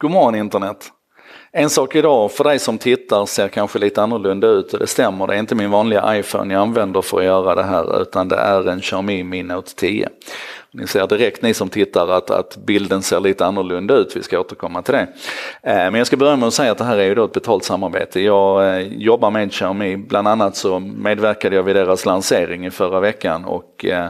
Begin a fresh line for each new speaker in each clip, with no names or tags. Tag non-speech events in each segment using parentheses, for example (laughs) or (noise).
God morgon internet! En sak idag för dig som tittar ser kanske lite annorlunda ut och det stämmer, det är inte min vanliga iPhone jag använder för att göra det här utan det är en Xiaomi Mi Note 10. Ni ser direkt ni som tittar att, att bilden ser lite annorlunda ut, vi ska återkomma till det. Eh, men jag ska börja med att säga att det här är ju då ett betalt samarbete. Jag eh, jobbar med Xiaomi, bland annat så medverkade jag vid deras lansering i förra veckan och eh,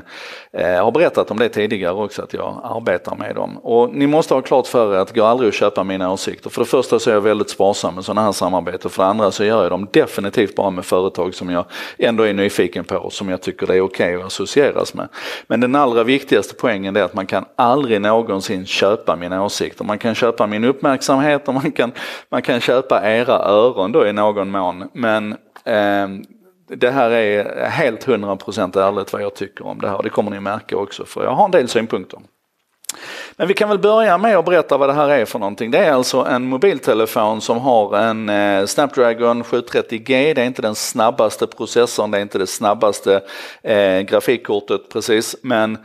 eh, har berättat om det tidigare också att jag arbetar med dem. Och ni måste ha klart för er att det går aldrig att köpa mina åsikter. För det första så är jag väldigt sparsam med sådana här samarbeten, för det andra så gör jag dem definitivt bara med företag som jag ändå är nyfiken på och som jag tycker det är okej okay att associeras med. Men den allra viktigaste viktigaste poängen är att man kan aldrig någonsin köpa mina åsikter. Man kan köpa min uppmärksamhet och man kan, man kan köpa era öron då i någon mån. Men eh, det här är helt 100% ärligt vad jag tycker om det här. Det kommer ni märka också för jag har en del synpunkter. Men vi kan väl börja med att berätta vad det här är för någonting. Det är alltså en mobiltelefon som har en eh, Snapdragon 730G. Det är inte den snabbaste processorn, det är inte det snabbaste eh, grafikkortet precis. Men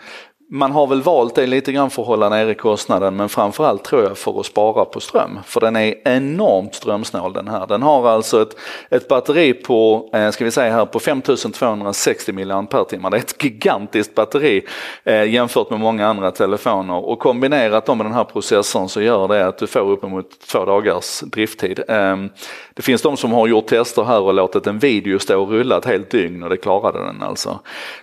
man har väl valt det lite grann för att hålla nere kostnaden men framförallt tror jag för att spara på ström. För den är enormt strömsnål den här. Den har alltså ett, ett batteri på, eh, ska vi säga här, på 5260 mAh. Det är ett gigantiskt batteri eh, jämfört med många andra telefoner och kombinerat med den här processorn så gör det att du får uppemot två dagars drifttid. Eh, det finns de som har gjort tester här och låtit en video stå och rulla ett helt dygn och det klarade den alltså.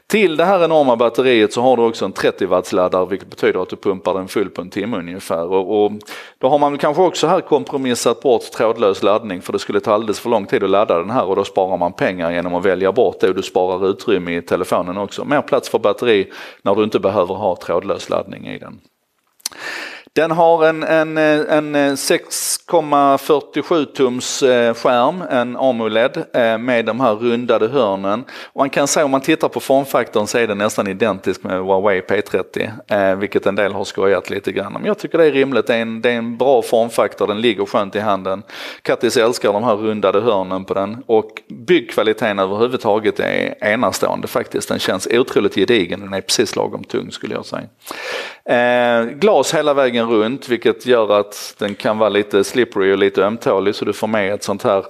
Till det här enorma batteriet så har du också en 30 watts laddare vilket betyder att du pumpar den full på en timme ungefär. Och, och då har man kanske också här kompromissat bort trådlös laddning för det skulle ta alldeles för lång tid att ladda den här och då sparar man pengar genom att välja bort det och du sparar utrymme i telefonen också. Mer plats för batteri när du inte behöver ha trådlös laddning i den. Den har en, en, en 6,47 tums eh, skärm, en AMOLED eh, med de här rundade hörnen. Och man kan säga om man tittar på formfaktorn så är den nästan identisk med Huawei P30, eh, vilket en del har skojat lite grann om. Jag tycker det är rimligt, det är en, det är en bra formfaktor, den ligger skönt i handen. Kattis älskar de här rundade hörnen på den och byggkvaliteten överhuvudtaget är enastående faktiskt. Den känns otroligt gedigen, den är precis lagom tung skulle jag säga. Eh, glas hela vägen runt vilket gör att den kan vara lite slippery och lite ömtålig så du får med ett sånt här,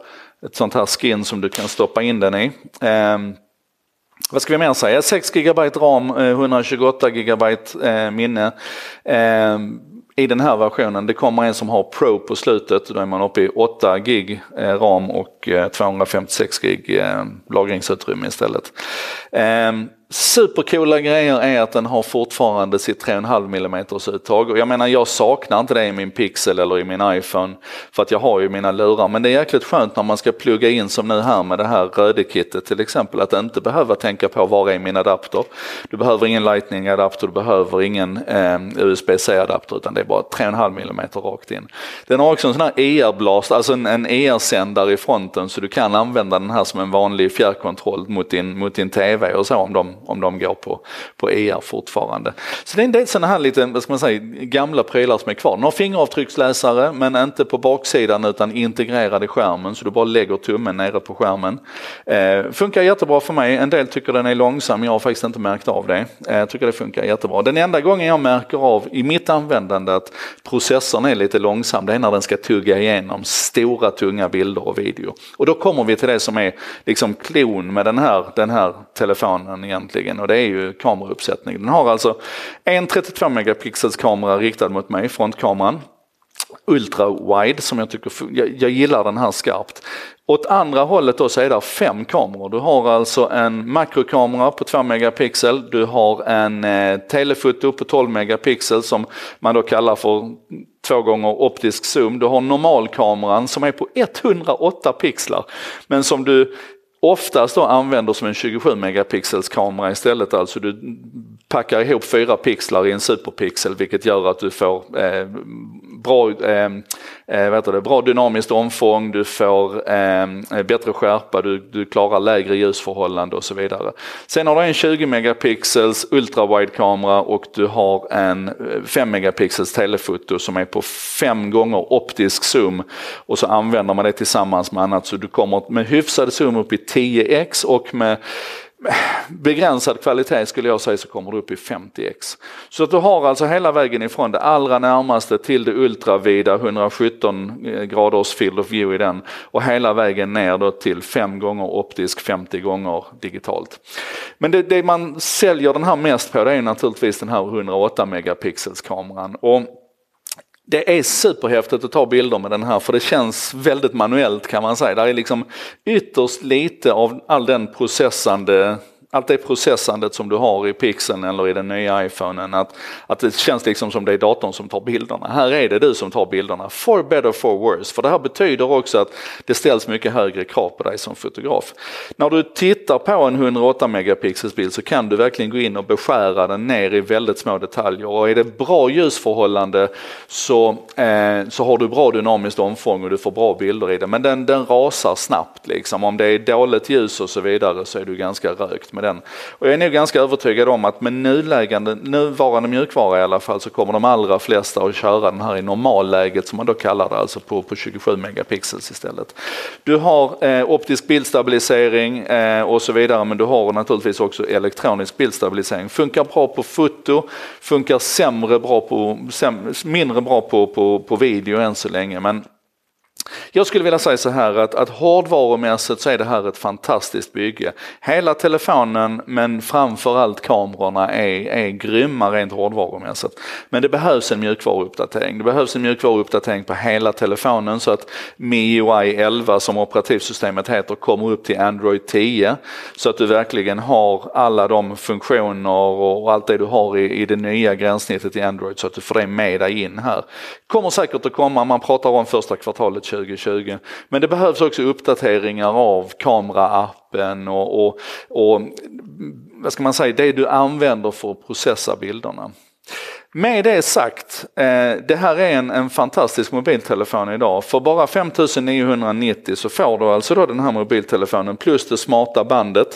ett sånt här skin som du kan stoppa in den i. Eh, vad ska vi mer säga? 6 GB ram, eh, 128 GB eh, minne. Eh, i den här versionen. Det kommer en som har Pro på slutet, då är man uppe i 8 gig eh, ram och 256 gig lagringsutrymme istället. Supercoola grejer är att den har fortfarande sitt 3,5 mm uttag och jag menar jag saknar inte det i min Pixel eller i min iPhone för att jag har ju mina lurar men det är jäkligt skönt när man ska plugga in som nu här med det här röde-kittet till exempel att inte behöva tänka på var är min adapter. Du behöver ingen lightning adapter, du behöver ingen eh, USB-C adapter utan det är bara 3,5 mm rakt in. Den har också en sån här ER-blast, alltså en, en ER-sändare i fronten så du kan använda den här som en vanlig fjärrkontroll mot din, mot din TV och så om de om de går på, på ER fortfarande. Så det är en del sådana här lite, vad ska man säga, gamla prylar som är kvar. Några fingeravtrycksläsare men inte på baksidan utan integrerad i skärmen så du bara lägger tummen nere på skärmen. Eh, funkar jättebra för mig, en del tycker den är långsam, jag har faktiskt inte märkt av det. Eh, jag tycker det funkar jättebra. Den enda gången jag märker av i mitt användande att processorn är lite långsam, det är när den ska tugga igenom stora tunga bilder och video. Och då kommer vi till det som är liksom klon med den här, den här telefonen egentligen egentligen och det är ju kamerauppsättning. Den har alltså en 32 megapixels kamera riktad mot mig, frontkameran. Ultra wide som jag tycker, jag, jag gillar den här skarpt. Åt andra hållet då så är det fem kameror. Du har alltså en makrokamera på 2 megapixel, du har en eh, telefoto på 12 megapixel som man då kallar för två gånger optisk zoom. Du har normalkameran som är på 108 pixlar men som du oftast då använder som en 27 megapixels kamera istället. Alltså du packar ihop fyra pixlar i en superpixel vilket gör att du får eh, bra, ehm, eh, vet du, bra dynamiskt omfång, du får ehm, eh, bättre skärpa, du, du klarar lägre ljusförhållande och så vidare. Sen har du en 20 megapixels ultrawide kamera och du har en eh, 5 megapixels telefoto som är på fem gånger optisk zoom och så använder man det tillsammans med annat så du kommer med hyfsad zoom upp i 10x och med begränsad kvalitet skulle jag säga så kommer du upp i 50x. Så att du har alltså hela vägen ifrån det allra närmaste till det ultravida 117 eh, graders field of view i den och hela vägen ner då till 5 gånger optisk, 50 gånger digitalt. Men det, det man säljer den här mest på det är naturligtvis den här 108 megapixels kameran. Och det är superhäftigt att ta bilder med den här för det känns väldigt manuellt kan man säga. Det är liksom ytterst lite av all den processande allt det processandet som du har i pixeln eller i den nya iPhonen, att, att det känns liksom som det är datorn som tar bilderna. Här är det du som tar bilderna, for better for worse. För det här betyder också att det ställs mycket högre krav på dig som fotograf. När du tittar på en 108 megapixels bild så kan du verkligen gå in och beskära den ner i väldigt små detaljer och är det bra ljusförhållande så, eh, så har du bra dynamiskt omfång och du får bra bilder i det. Men den, den rasar snabbt liksom. Om det är dåligt ljus och så vidare så är du ganska rökt Men den. Och jag är nog ganska övertygad om att med nulägande, nuvarande mjukvara i alla fall så kommer de allra flesta att köra den här i normalläget som man då kallar det, alltså på, på 27 megapixels istället. Du har eh, optisk bildstabilisering eh, och så vidare men du har naturligtvis också elektronisk bildstabilisering. Funkar bra på foto, funkar sämre bra på, säm, mindre bra på, på, på video än så länge men jag skulle vilja säga så här att, att hårdvarumässigt så är det här ett fantastiskt bygge. Hela telefonen men framförallt kamerorna är, är grymma rent hårdvarumässigt. Men det behövs en mjukvaruuppdatering. Det behövs en mjukvaruuppdatering på hela telefonen så att MIUI 11 som operativsystemet heter kommer upp till Android 10. Så att du verkligen har alla de funktioner och allt det du har i, i det nya gränssnittet i Android så att du får det med dig in här. Kommer säkert att komma, man pratar om första kvartalet 2020. Men det behövs också uppdateringar av kameraappen och, och, och vad ska man säga, det du använder för att processa bilderna. Med det sagt, eh, det här är en, en fantastisk mobiltelefon idag. För bara 5990 så får du alltså då den här mobiltelefonen plus det smarta bandet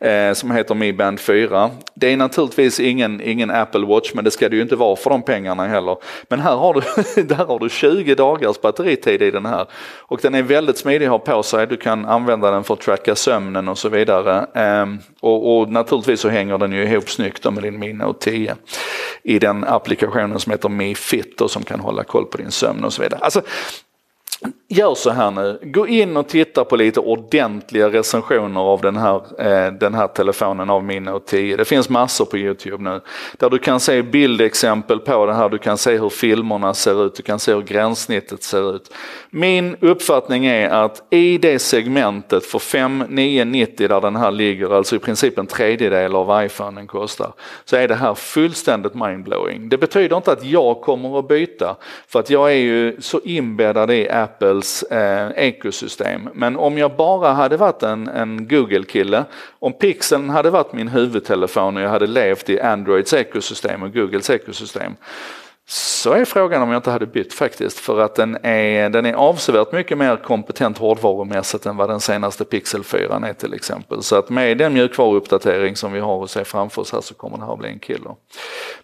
eh, som heter Mi Band 4. Det är naturligtvis ingen, ingen Apple Watch men det ska det ju inte vara för de pengarna heller. Men här har du, (laughs) där har du 20 dagars batteritid i den här. Och den är väldigt smidig att ha på sig. Du kan använda den för att tracka sömnen och så vidare. Eh, och, och, naturligtvis så hänger den ju ihop snyggt med din Mi Note 10 i den applikationen som heter MeFit och som kan hålla koll på din sömn och så vidare. Alltså, Gör så här nu, gå in och titta på lite ordentliga recensioner av den här, eh, den här telefonen av min Note 10. Det finns massor på Youtube nu. Där du kan se bildexempel på det här, du kan se hur filmerna ser ut, du kan se hur gränssnittet ser ut. Min uppfattning är att i det segmentet för 5990, där den här ligger, alltså i princip en tredjedel av iPhonen kostar, så är det här fullständigt mindblowing. Det betyder inte att jag kommer att byta, för att jag är ju så inbäddad i Apples eh, ekosystem. Men om jag bara hade varit en, en Google-kille, om Pixeln hade varit min huvudtelefon och jag hade levt i Androids ekosystem och Googles ekosystem, så är frågan om jag inte hade bytt faktiskt för att den är, den är avsevärt mycket mer kompetent hårdvarumässigt än vad den senaste Pixel 4 är till exempel. Så att med den mjukvaruuppdatering som vi har att se framför oss här så kommer det här bli en killer.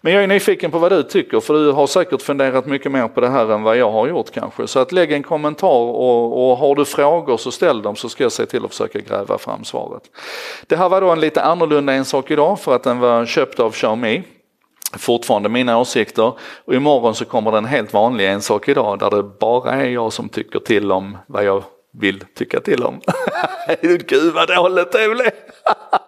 Men jag är nyfiken på vad du tycker för du har säkert funderat mycket mer på det här än vad jag har gjort kanske. Så att lägg en kommentar och, och har du frågor så ställ dem så ska jag se till att försöka gräva fram svaret. Det här var då en lite annorlunda en sak idag för att den var köpt av Xiaomi fortfarande mina åsikter och imorgon så kommer den helt vanlig en sak idag där det bara är jag som tycker till om vad jag vill tycka till om. (laughs) Gud vad dåligt det blev!